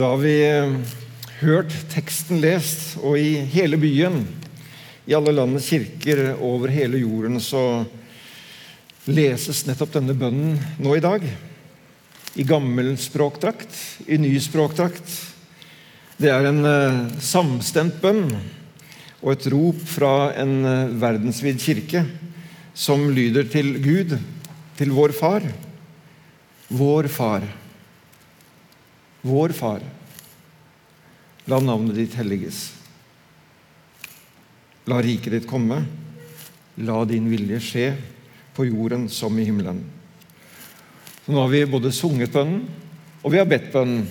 Da har vi eh, hørt teksten lest, og i hele byen, i alle landets kirker over hele jorden, så leses nettopp denne bønnen nå i dag. I gammel språkdrakt, i ny språkdrakt. Det er en uh, samstemt bønn og et rop fra en uh, verdensvid kirke som lyder til Gud, til vår Far. Vår Far. Vår Far. La navnet ditt helliges. La riket ditt komme. La din vilje skje på jorden som i himmelen. Så nå har vi både sunget bønnen, og vi har bedt bønnen.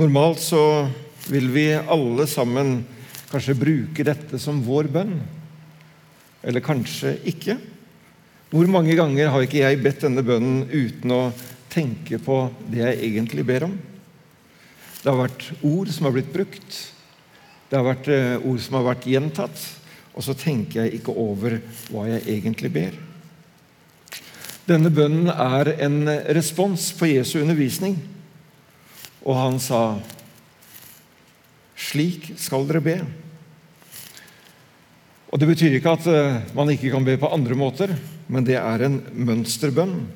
Normalt så vil vi alle sammen kanskje bruke dette som vår bønn. Eller kanskje ikke. Hvor mange ganger har ikke jeg bedt denne bønnen uten å tenke på det jeg egentlig ber om? Det har vært ord som har blitt brukt. Det har vært eh, ord som har vært gjentatt. Og så tenker jeg ikke over hva jeg egentlig ber. Denne bønnen er en respons på Jesu undervisning. Og han sa, 'Slik skal dere be'. Og Det betyr ikke at eh, man ikke kan be på andre måter, men det er en mønsterbønn.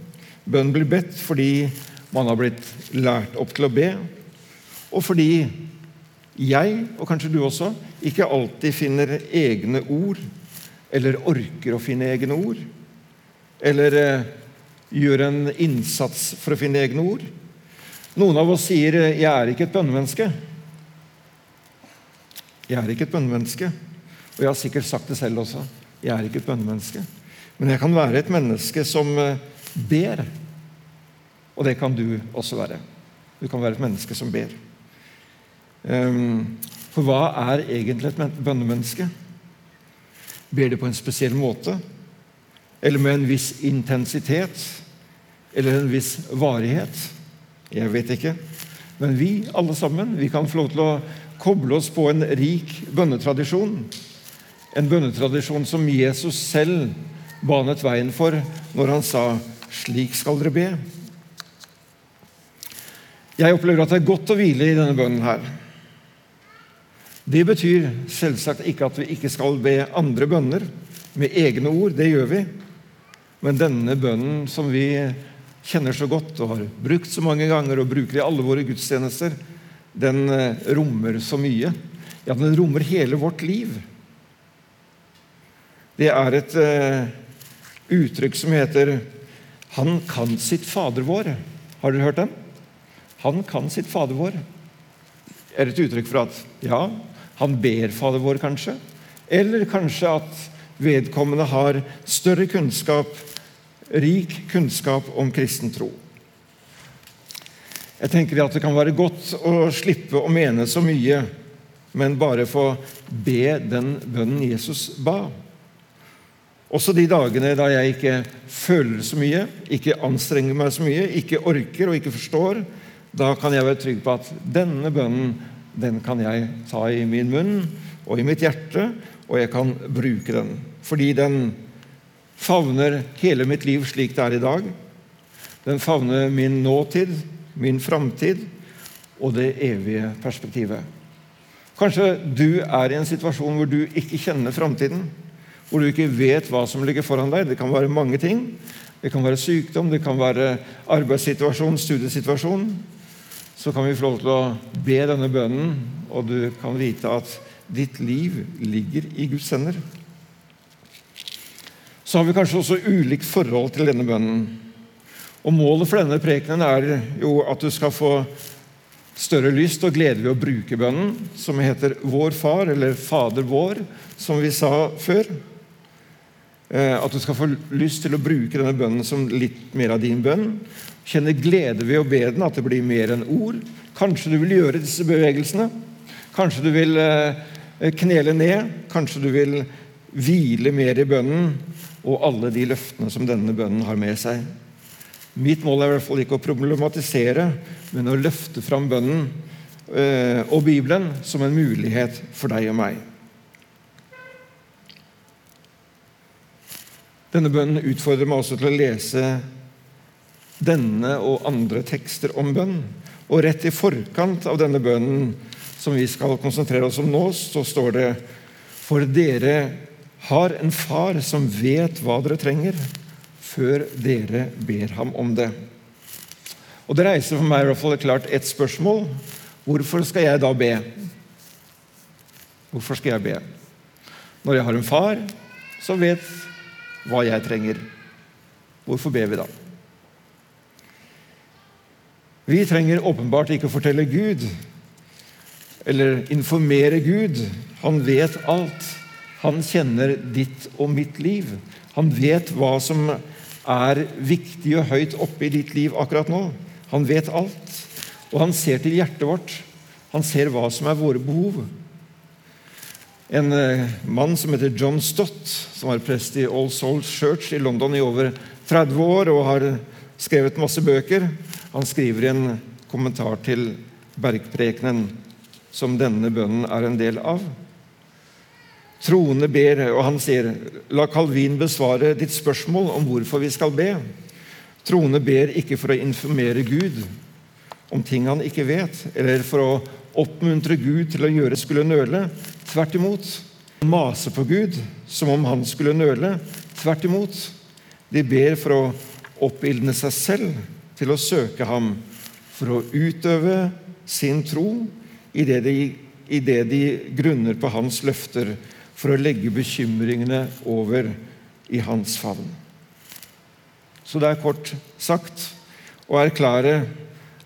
Bønn blir bedt fordi man har blitt lært opp til å be, og fordi jeg, og kanskje du også, ikke alltid finner egne ord, eller orker å finne egne ord, eller eh, gjør en innsats for å finne egne ord. Noen av oss sier eh, 'jeg er ikke et bønnemenneske'. Jeg er ikke et bønnemenneske. Og jeg har sikkert sagt det selv også. Jeg er ikke et bønnemenneske. Men jeg kan være et menneske som eh, ber. Og det kan du også være. Du kan være et menneske som ber. Ehm, for hva er egentlig et bønnemenneske? Ber det på en spesiell måte? Eller med en viss intensitet? Eller en viss varighet? Jeg vet ikke. Men vi alle sammen vi kan få lov til å koble oss på en rik bønnetradisjon. En bønnetradisjon som Jesus selv banet veien for når han sa 'slik skal dere be'. Jeg opplever at det er godt å hvile i denne bønnen her. Det betyr selvsagt ikke at vi ikke skal be andre bønner med egne ord. Det gjør vi. Men denne bønnen som vi kjenner så godt og har brukt så mange ganger og bruker i alle våre gudstjenester, den eh, rommer så mye. Ja, den rommer hele vårt liv. Det er et uh, uttrykk som heter 'Han kan sitt Fader vår'. Har dere hørt den? Han kan sitt Fader vår. Er et uttrykk for at ja, han ber Fader vår, kanskje. Eller kanskje at vedkommende har større kunnskap, rik kunnskap om kristen tro. Jeg tenker at det kan være godt å slippe å mene så mye, men bare få be den bønnen Jesus ba. Også de dagene da jeg ikke føler så mye, ikke anstrenger meg så mye, ikke orker og ikke forstår, da kan jeg være trygg på at denne bønnen den kan jeg ta i min munn og i mitt hjerte, og jeg kan bruke den. Fordi den favner hele mitt liv slik det er i dag. Den favner min nåtid, min framtid og det evige perspektivet. Kanskje du er i en situasjon hvor du ikke kjenner framtiden. Hvor du ikke vet hva som ligger foran deg. Det kan være mange ting. Det kan være sykdom, det kan være arbeidssituasjon, studiesituasjon så kan vi få lov til å be denne bønnen, og du kan vite at ditt liv ligger i Guds hender. Så har vi kanskje også ulikt forhold til denne bønnen. Og Målet for denne prekenen er jo at du skal få større lyst og glede ved å bruke bønnen, som heter Vår Far, eller Fader vår, som vi sa før. Eh, at du skal få lyst til å bruke denne bønnen som litt mer av din bønn. Kjenne glede ved å be den, at det blir mer enn ord. Kanskje du vil gjøre disse bevegelsene. Kanskje du vil eh, knele ned. Kanskje du vil hvile mer i bønnen og alle de løftene som denne bønnen har med seg. Mitt mål er i hvert fall ikke å problematisere, men å løfte fram bønnen eh, og Bibelen som en mulighet for deg og meg. Denne bønnen utfordrer meg også til å lese denne og andre tekster om bønn. Og rett i forkant av denne bønnen som vi skal konsentrere oss om nå, så står det For dere har en far som vet hva dere trenger, før dere ber ham om det. Og Det reiser for meg i hvert fall klart ett spørsmål. Hvorfor skal jeg da be? Hvorfor skal jeg be? Når jeg har en far som vet hva jeg trenger. Hvorfor ber vi da? Vi trenger åpenbart ikke å fortelle Gud eller informere Gud. Han vet alt. Han kjenner ditt og mitt liv. Han vet hva som er viktig og høyt oppe i ditt liv akkurat nå. Han vet alt. Og han ser til hjertet vårt. Han ser hva som er våre behov. En eh, mann som heter John Stott, som var prest i All Souls Church i London i over 30 år og har skrevet masse bøker, han skriver i en kommentar til bergprekenen som denne bønnen er en del av. Troende ber, og han sier, la Calvin besvare ditt spørsmål om hvorfor vi skal be. Troende ber ikke for å informere Gud om ting han ikke vet, eller for å oppmuntre Gud til å gjøre skulle nøle. Tvert imot. Mase på Gud som om han skulle nøle. Tvert imot. De ber for å oppildne seg selv til å søke ham, for å utøve sin tro i det de, i det de grunner på hans løfter, for å legge bekymringene over i hans favn. Så det er kort sagt å erklære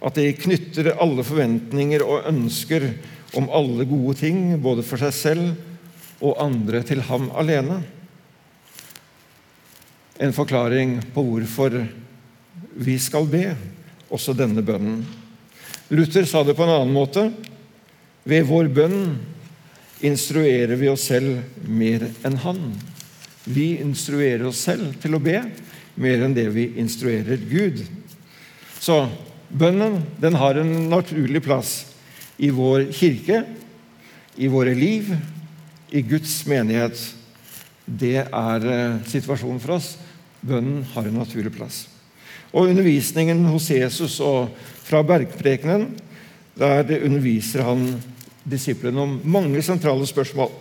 at de knytter alle forventninger og ønsker om alle gode ting, både for seg selv og andre, til ham alene en forklaring på hvorfor vi skal be, også denne bønnen. Luther sa det på en annen måte. Ved vår bønn instruerer vi oss selv mer enn han. Vi instruerer oss selv til å be mer enn det vi instruerer Gud. Så bønnen den har en naturlig plass i vår kirke, i våre liv, i Guds menighet. Det er eh, situasjonen for oss. Bønnen har en naturlig plass. Og Undervisningen hos Jesus og fra bergprekenen, der underviser han disiplene om mange sentrale spørsmål.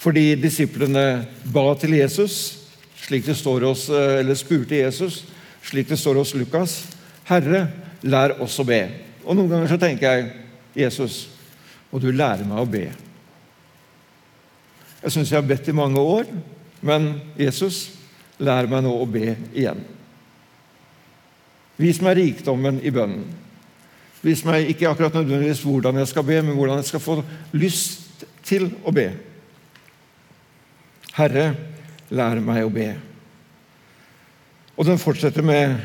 Fordi disiplene ba til Jesus, slik det står hos, eller spurte Jesus, slik det står hos Lukas, 'Herre, lær oss å be'. Og Noen ganger så tenker jeg, Jesus, må du lære meg å be. Jeg syns jeg har bedt i mange år, men Jesus, Lær meg nå å be igjen. Vis meg rikdommen i bønnen. Vis meg ikke akkurat nødvendigvis hvordan jeg skal be, men hvordan jeg skal få lyst til å be. Herre, lær meg å be. Og den fortsetter med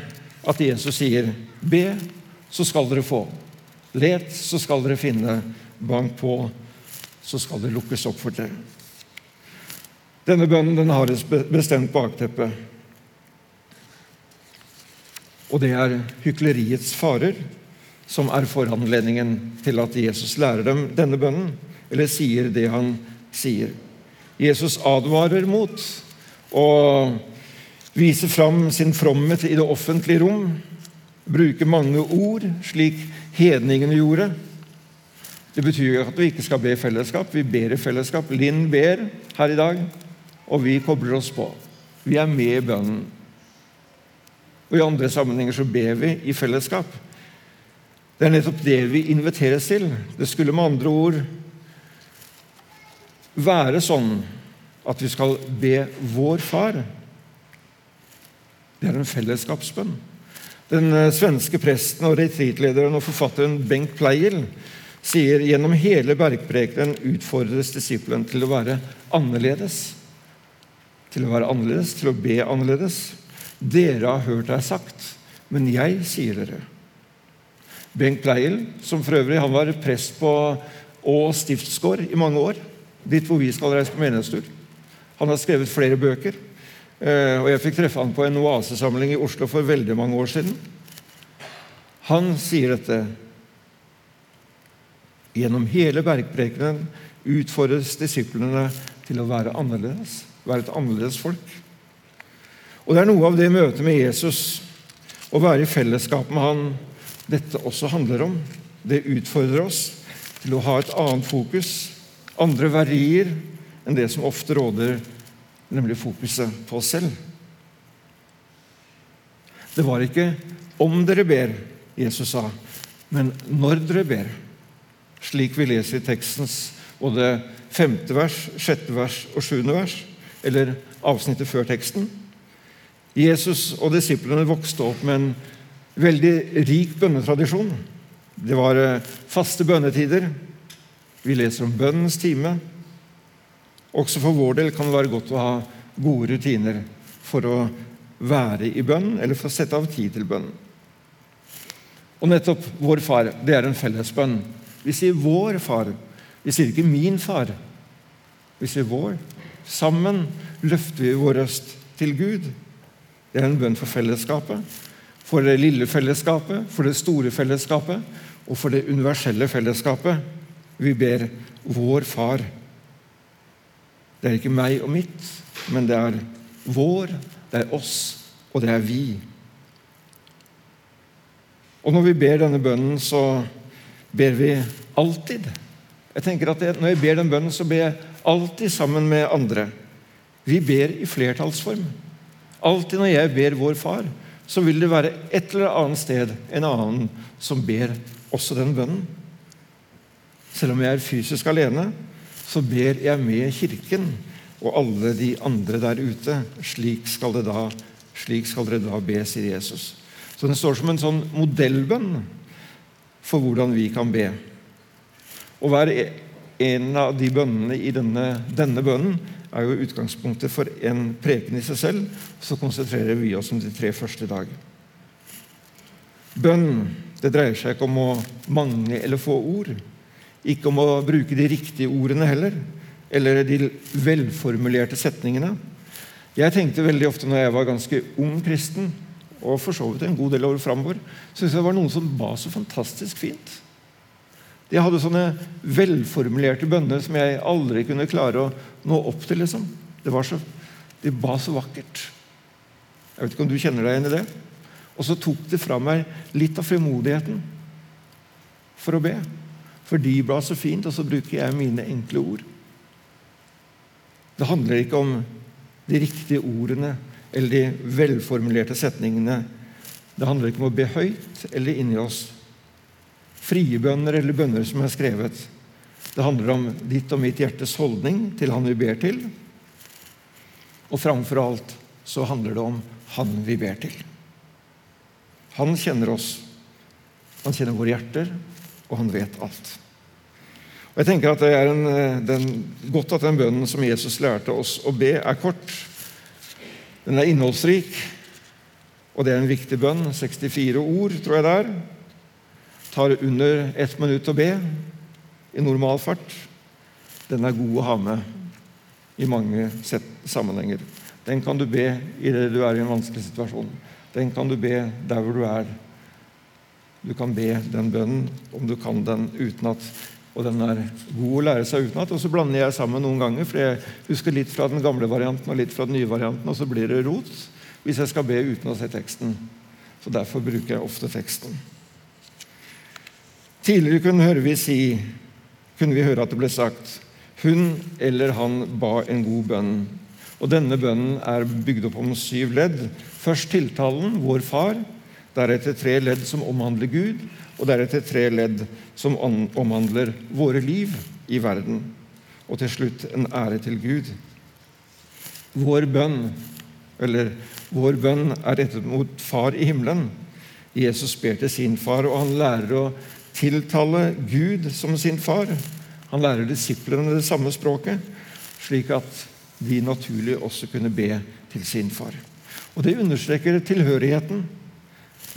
at Jesus sier, Be, så skal dere få. Let, så skal dere finne. Bank på, så skal det lukkes opp for dere. Denne bønnen den har et bestemt bakteppe. Og det er hykleriets farer som er foranledningen til at Jesus lærer dem denne bønnen, eller sier det han sier. Jesus advarer mot å vise fram sin fromhet i det offentlige rom, bruke mange ord, slik hedningene gjorde. Det betyr jo at vi ikke skal be i fellesskap. Vi ber i fellesskap. Linn ber her i dag og vi kobler oss på. Vi er med i bønnen. Og I andre sammenhenger så ber vi i fellesskap. Det er nettopp det vi inviteres til. Det skulle med andre ord være sånn at vi skal be vår Far. Det er en fellesskapsbønn. Den eh, svenske presten og retreatlederen og forfatteren Bengt Pleiel sier gjennom hele bergprekenen utfordres disippelen til å være annerledes til å være annerledes, til å be annerledes. Dere har hørt deg sagt, men jeg sier dere. Bengt Pleiel, som for øvrig han var prest på Å stiftsgård i mange år, dit hvor vi skal reise på menighetstur. Han har skrevet flere bøker, og jeg fikk treffe han på en oasesamling i Oslo for veldig mange år siden. Han sier dette Gjennom hele bergprekenen utfordres disiplene til å være annerledes være et annerledes folk. Og Det er noe av det møtet med Jesus Å være i fellesskap med Han dette også handler om. Det utfordrer oss til å ha et annet fokus, andre verdier, enn det som ofte råder, nemlig fokuset på oss selv. Det var ikke om dere ber, Jesus sa, men når dere ber. Slik vi leser i tekstens både femte vers, sjette vers og sjuende vers, eller avsnittet før teksten. Jesus og disiplene vokste opp med en veldig rik bønnetradisjon. Det var eh, faste bønnetider. Vi leser om bønnens time. Også for vår del kan det være godt å ha gode rutiner for å være i bønn, eller for å sette av tid til bønn. Og nettopp Vår Far det er en fellesbønn. Vi sier 'vår far'. Vi sier ikke 'min far'. Vi sier 'vår'. Sammen løfter vi vår røst til Gud. Det er en bønn for fellesskapet. For det lille fellesskapet, for det store fellesskapet og for det universelle fellesskapet. Vi ber 'Vår Far'. Det er ikke meg og mitt, men det er vår, det er oss, og det er vi. Og når vi ber denne bønnen, så ber vi alltid. Jeg tenker at Når jeg ber den bønnen, så ber jeg alltid sammen med andre. Vi ber i flertallsform. Alltid når jeg ber vår far, så vil det være et eller annet sted en annen som ber også den bønnen. Selv om jeg er fysisk alene, så ber jeg med Kirken og alle de andre der ute. Slik skal det da, slik skal dere da be, sier Jesus. Så den står som en sånn modellbønn for hvordan vi kan be. Og hver en av de bønnene i denne, denne bønnen er jo utgangspunktet for en preken i seg selv. Så konsentrerer vi oss om de tre første i dag. Bønn det dreier seg ikke om å mange eller få ord. Ikke om å bruke de riktige ordene heller, eller de velformulerte setningene. Jeg tenkte veldig ofte når jeg var ganske ung kristen, og for så vidt en god del år framover, syntes jeg det var noen som ba så fantastisk fint. De hadde sånne velformulerte bønner som jeg aldri kunne klare å nå opp til. liksom. Så, De ba så vakkert. Jeg vet ikke om du kjenner deg igjen i det? Og så tok det fra meg litt av frimodigheten for å be. For de ble så fint, og så bruker jeg mine enkle ord. Det handler ikke om de riktige ordene eller de velformulerte setningene. Det handler ikke om å be høyt eller inni oss. Frie bønner eller bønner som er skrevet. Det handler om ditt og mitt hjertes holdning til Han vi ber til. Og framfor alt så handler det om Han vi ber til. Han kjenner oss. Han kjenner våre hjerter, og han vet alt. Og jeg tenker at Det er en, den, godt at den bønnen som Jesus lærte oss å be, er kort. Den er innholdsrik, og det er en viktig bønn. 64 ord, tror jeg det er. Tar under ett minutt å be i normal fart. Den er god å ha med i mange sammenhenger. Den kan du be i det du er i en vanskelig situasjon. Den kan du be der hvor du er. Du kan be den bønnen om du kan den utenat. Og den er god å lære seg utenat. Og så blander jeg sammen noen ganger, for jeg husker litt fra den gamle varianten og litt fra den nye varianten, og så blir det rot hvis jeg skal be uten å se teksten. Så Derfor bruker jeg ofte teksten. Tidligere kunne, høre vi si, kunne vi høre at det ble sagt hun eller han ba en god bønn. Og Denne bønnen er bygd opp om syv ledd. Først tiltalen 'Vår Far', deretter tre ledd som omhandler Gud, og deretter tre ledd som omhandler våre liv i verden. Og til slutt en ære til Gud. Vår bønn, eller vår bønn, er rettet mot Far i himmelen. Jesus ber til sin far, og han lærer å tiltale Gud som sin far. Han lærer disiplene det samme språket, slik at de naturlig også kunne be til sin far. Og Det understreker tilhørigheten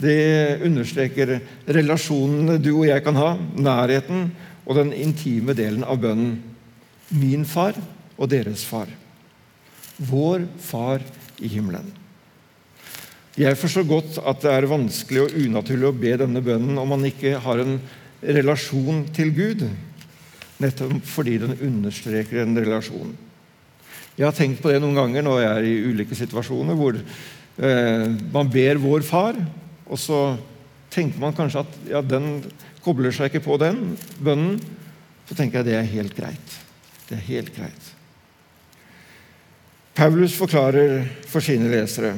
det understreker relasjonene du og jeg kan ha, nærheten og den intime delen av bønnen. Min far og deres far. Vår far i himmelen. Jeg forstår godt at det er vanskelig og unaturlig å be denne bønnen om man ikke har en relasjon til Gud, nettopp fordi den understreker en relasjon. Jeg har tenkt på det noen ganger når jeg er i ulike situasjoner hvor eh, man ber vår far, og så tenker man kanskje at ja, den kobler seg ikke på den bønnen, så tenker jeg det er helt greit. Det er helt greit. Paulus forklarer for sine lesere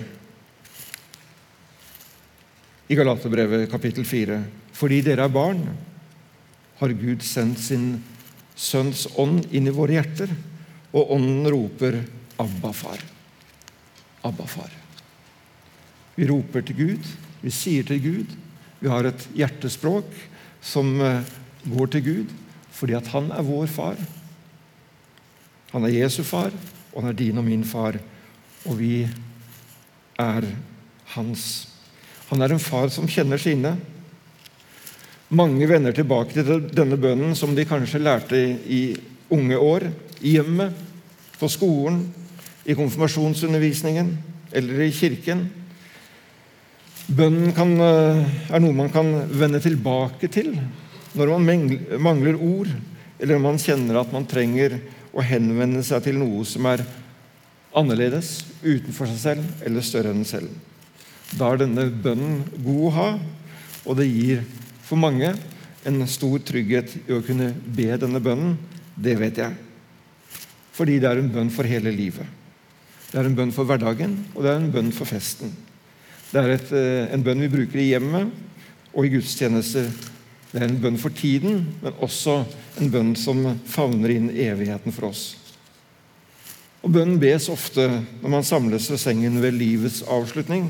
i Galaterbrevet kapittel 4 fordi dere er barn, har Gud sendt sin Sønns ånd inn i våre hjerter, og ånden roper 'Abba, far'. Abba, far. Vi roper til Gud, vi sier til Gud. Vi har et hjertespråk som eh, går til Gud fordi at han er vår far. Han er Jesu far, og han er din og min far. Og vi er hans. Han er en far som kjenner sine. Mange vender tilbake til denne bønnen som de kanskje lærte i unge år, i hjemmet, på skolen, i konfirmasjonsundervisningen eller i kirken. Bønnen kan, eh, er noe man kan vende tilbake til når man mangler ord, eller når man kjenner at man trenger å henvende seg til noe som er annerledes, utenfor seg selv eller større enn selv. Da er denne bønnen god å ha, og det gir for mange en stor trygghet i å kunne be denne bønnen, det vet jeg. Fordi det er en bønn for hele livet. Det er en bønn for hverdagen, og det er en bønn for festen. Det er et, eh, en bønn vi bruker i hjemmet og i gudstjenester. Det er en bønn for tiden, men også en bønn som favner inn evigheten for oss. Og Bønnen bes ofte når man samles ved sengen ved livets avslutning.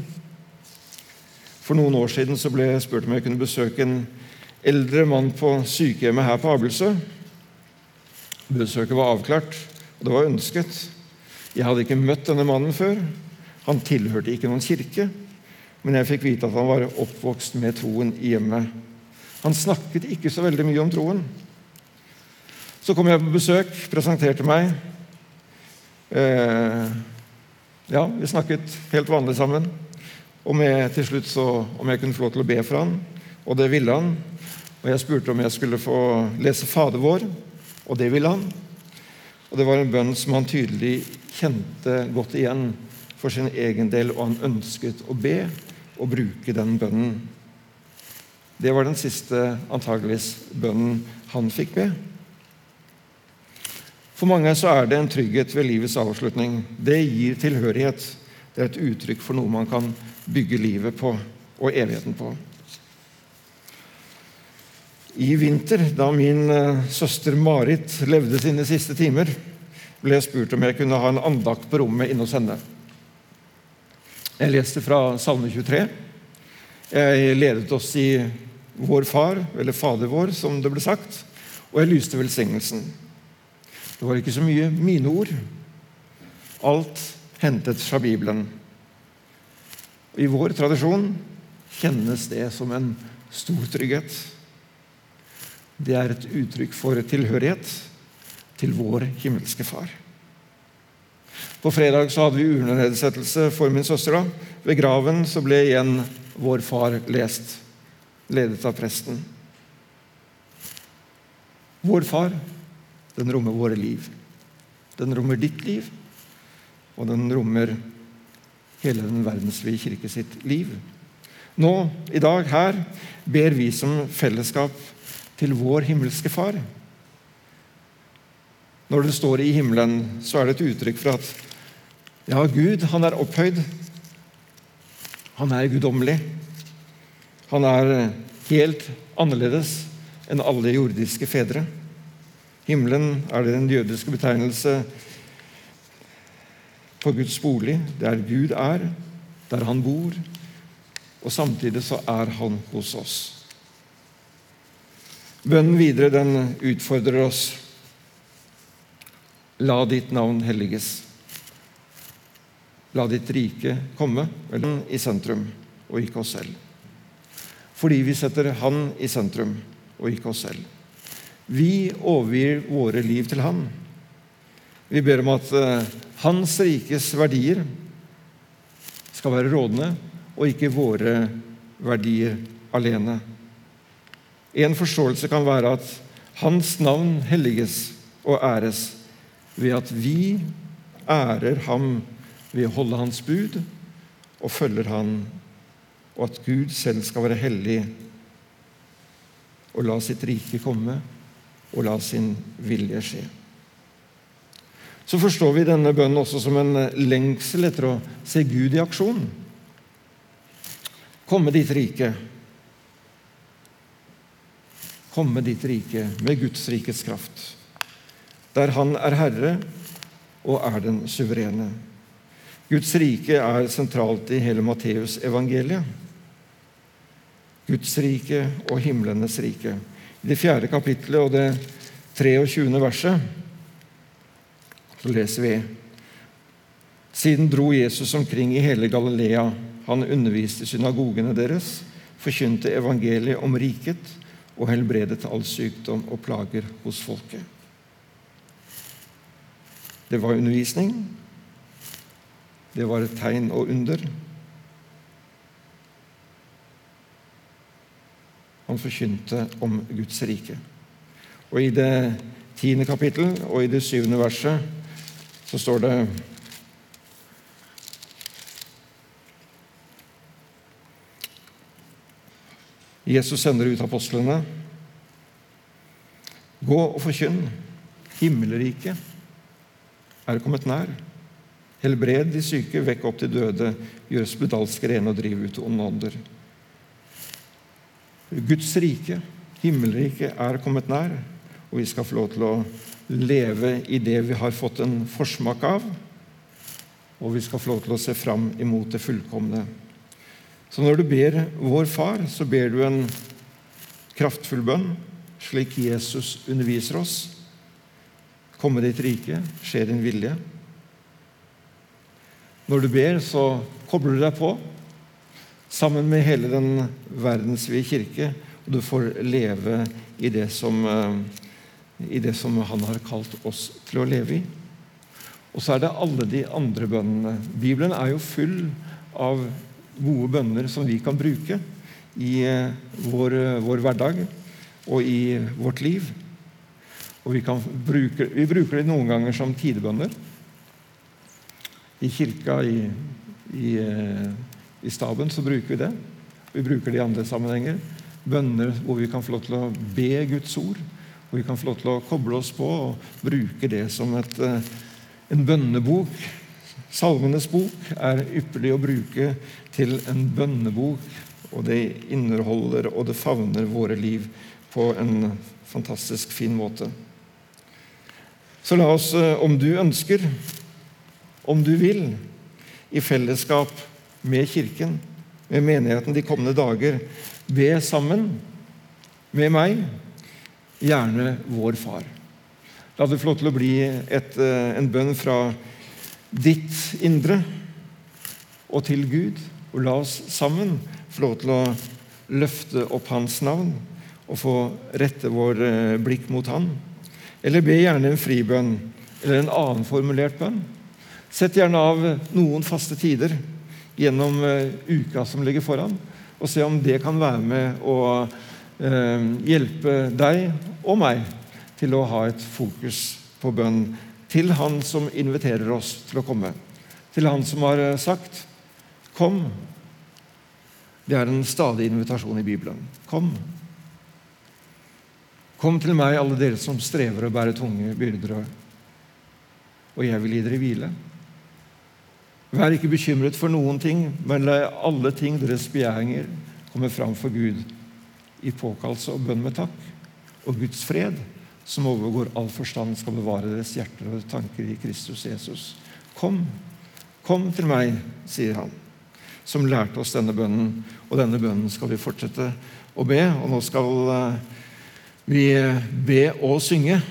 For noen år siden så ble jeg spurt om jeg kunne besøke en eldre mann på sykehjemmet her på Abelsø. Besøket var avklart, og det var ønsket. Jeg hadde ikke møtt denne mannen før. Han tilhørte ikke noen kirke, men jeg fikk vite at han var oppvokst med troen i hjemmet. Han snakket ikke så veldig mye om troen. Så kom jeg på besøk, presenterte meg. Eh, ja, vi snakket helt vanlig sammen om jeg til slutt så, om jeg kunne få lov til å be for han, og det ville han. Og Jeg spurte om jeg skulle få lese Fader vår, og det ville han. Og Det var en bønn som han tydelig kjente godt igjen for sin egen del, og han ønsket å be og bruke den bønnen. Det var den siste antageligvis bønnen han fikk be. For mange så er det en trygghet ved livets avslutning. Det gir tilhørighet. Det er et uttrykk for noe man kan bygge livet på og evigheten på. I vinter, da min eh, søster Marit levde sine siste timer, ble jeg spurt om jeg kunne ha en andakt på rommet inne hos henne. Jeg leste fra Salme 23. Jeg ledet oss i Vår Far, eller Fader vår, som det ble sagt, og jeg lyste velsignelsen. Det var ikke så mye mine ord. Alt hentet fra Bibelen. I vår tradisjon kjennes det som en stor trygghet. Det er et uttrykk for tilhørighet til vår himmelske Far. På fredag så hadde vi urnenedsettelse for min søster. da. Ved graven så ble igjen Vår Far lest, ledet av presten. Vår Far, den rommer våre liv. Den rommer ditt liv, og den rommer hele den verdensvide kirke sitt liv. Nå, i dag, her, ber vi som fellesskap til vår himmelske Far. Når det står i himmelen, så er det et uttrykk for at ja, Gud, han er opphøyd. Han er guddommelig. Han er helt annerledes enn alle jordiske fedre. Himmelen er den jødiske betegnelse på Guds bolig, der Gud er, der han bor, og samtidig så er han hos oss. Bønnen videre den utfordrer oss. La ditt navn helliges. La ditt rike komme i sentrum, og ikke oss selv. Fordi vi setter Han i sentrum, og ikke oss selv. Vi overgir våre liv til Han. Vi ber om at uh, Hans rikes verdier skal være rådende, og ikke våre verdier alene. En forståelse kan være at Hans navn helliges og æres ved at vi ærer ham ved å holde Hans bud og følger Han og at Gud selv skal være hellig og la sitt rike komme, og la sin vilje skje. Så forstår vi denne bønnen også som en lengsel etter å se Gud i aksjon. Komme ditt rike. Komme ditt rike med Guds rikets kraft, der Han er herre og er den suverene. Guds rike er sentralt i hele Matteus evangeliet. Guds rike og himlenes rike. I det fjerde kapittelet og det 23. verset så leser vi Siden dro Jesus omkring i hele Galilea. Han underviste synagogene deres, forkynte evangeliet om riket og helbredet all sykdom og plager hos folket. Det var undervisning. Det var et tegn og under. Han forkynte om Guds rike. Og I det tiende kapittel og i det syvende verset så står det Jesus sender ut apostlene. Gå og forkynn. Himmelriket er kommet nær. Helbred de syke, vekk opp de døde, gjør spedalsk rene og driv ut onde ånder. Guds rike, himmelriket, er kommet nær, og vi skal få lov til å leve i det vi har fått en forsmak av, og vi skal få lov til å se fram imot det fullkomne. Så når du ber Vår Far, så ber du en kraftfull bønn, slik Jesus underviser oss. Komme ditt rike, skje din vilje. Når du ber, så kobler du deg på sammen med hele den verdensvide kirke, og du får leve i det som, eh, i det som han har kalt oss til å leve i. Og så er det alle de andre bønnene. Bibelen er jo full av gode bønner som vi kan bruke i eh, vår, vår hverdag og i vårt liv. Og vi, bruke, vi bruker det noen ganger som tidebønner i kirka, i, i, eh, i, staben, så bruker vi det. Vi bruker det i andre sammenhenger. Bønner hvor vi kan få lov til å be Guds ord. Hvor vi kan få lov til å koble oss på og bruke det som et, eh, en bønnebok. Salmenes bok er ypperlig å bruke til en bønnebok. Og det inneholder og det favner våre liv på en fantastisk fin måte. Så la oss, eh, om du ønsker, om du vil, i fellesskap med Kirken, med menigheten de kommende dager, be sammen med meg, gjerne vår Far. La det få lov til å bli et, eh, en bønn fra ditt indre og til Gud. Og la oss sammen få lov til å løfte opp Hans navn og få rette vår eh, blikk mot Han. Eller be gjerne en fribønn eller en annen formulert bønn. Sett gjerne av noen faste tider gjennom eh, uka som ligger foran, og se om det kan være med å eh, hjelpe deg og meg til å ha et fokus på bønn til Han som inviterer oss til å komme. Til Han som har eh, sagt 'Kom'. Det er en stadig invitasjon i Bibelen. Kom. Kom til meg, alle dere som strever og bærer tunge byrder, og jeg vil gi dere hvile. Vær ikke bekymret for noen ting, men la alle ting deres begjæringer komme fram for Gud i påkallelse og bønn med takk. Og Guds fred, som overgår all forstand, skal bevare deres hjerter og tanker i Kristus Jesus. Kom, kom til meg, sier han, som lærte oss denne bønnen. Og denne bønnen skal vi fortsette å be. Og nå skal eh, vi be og synge.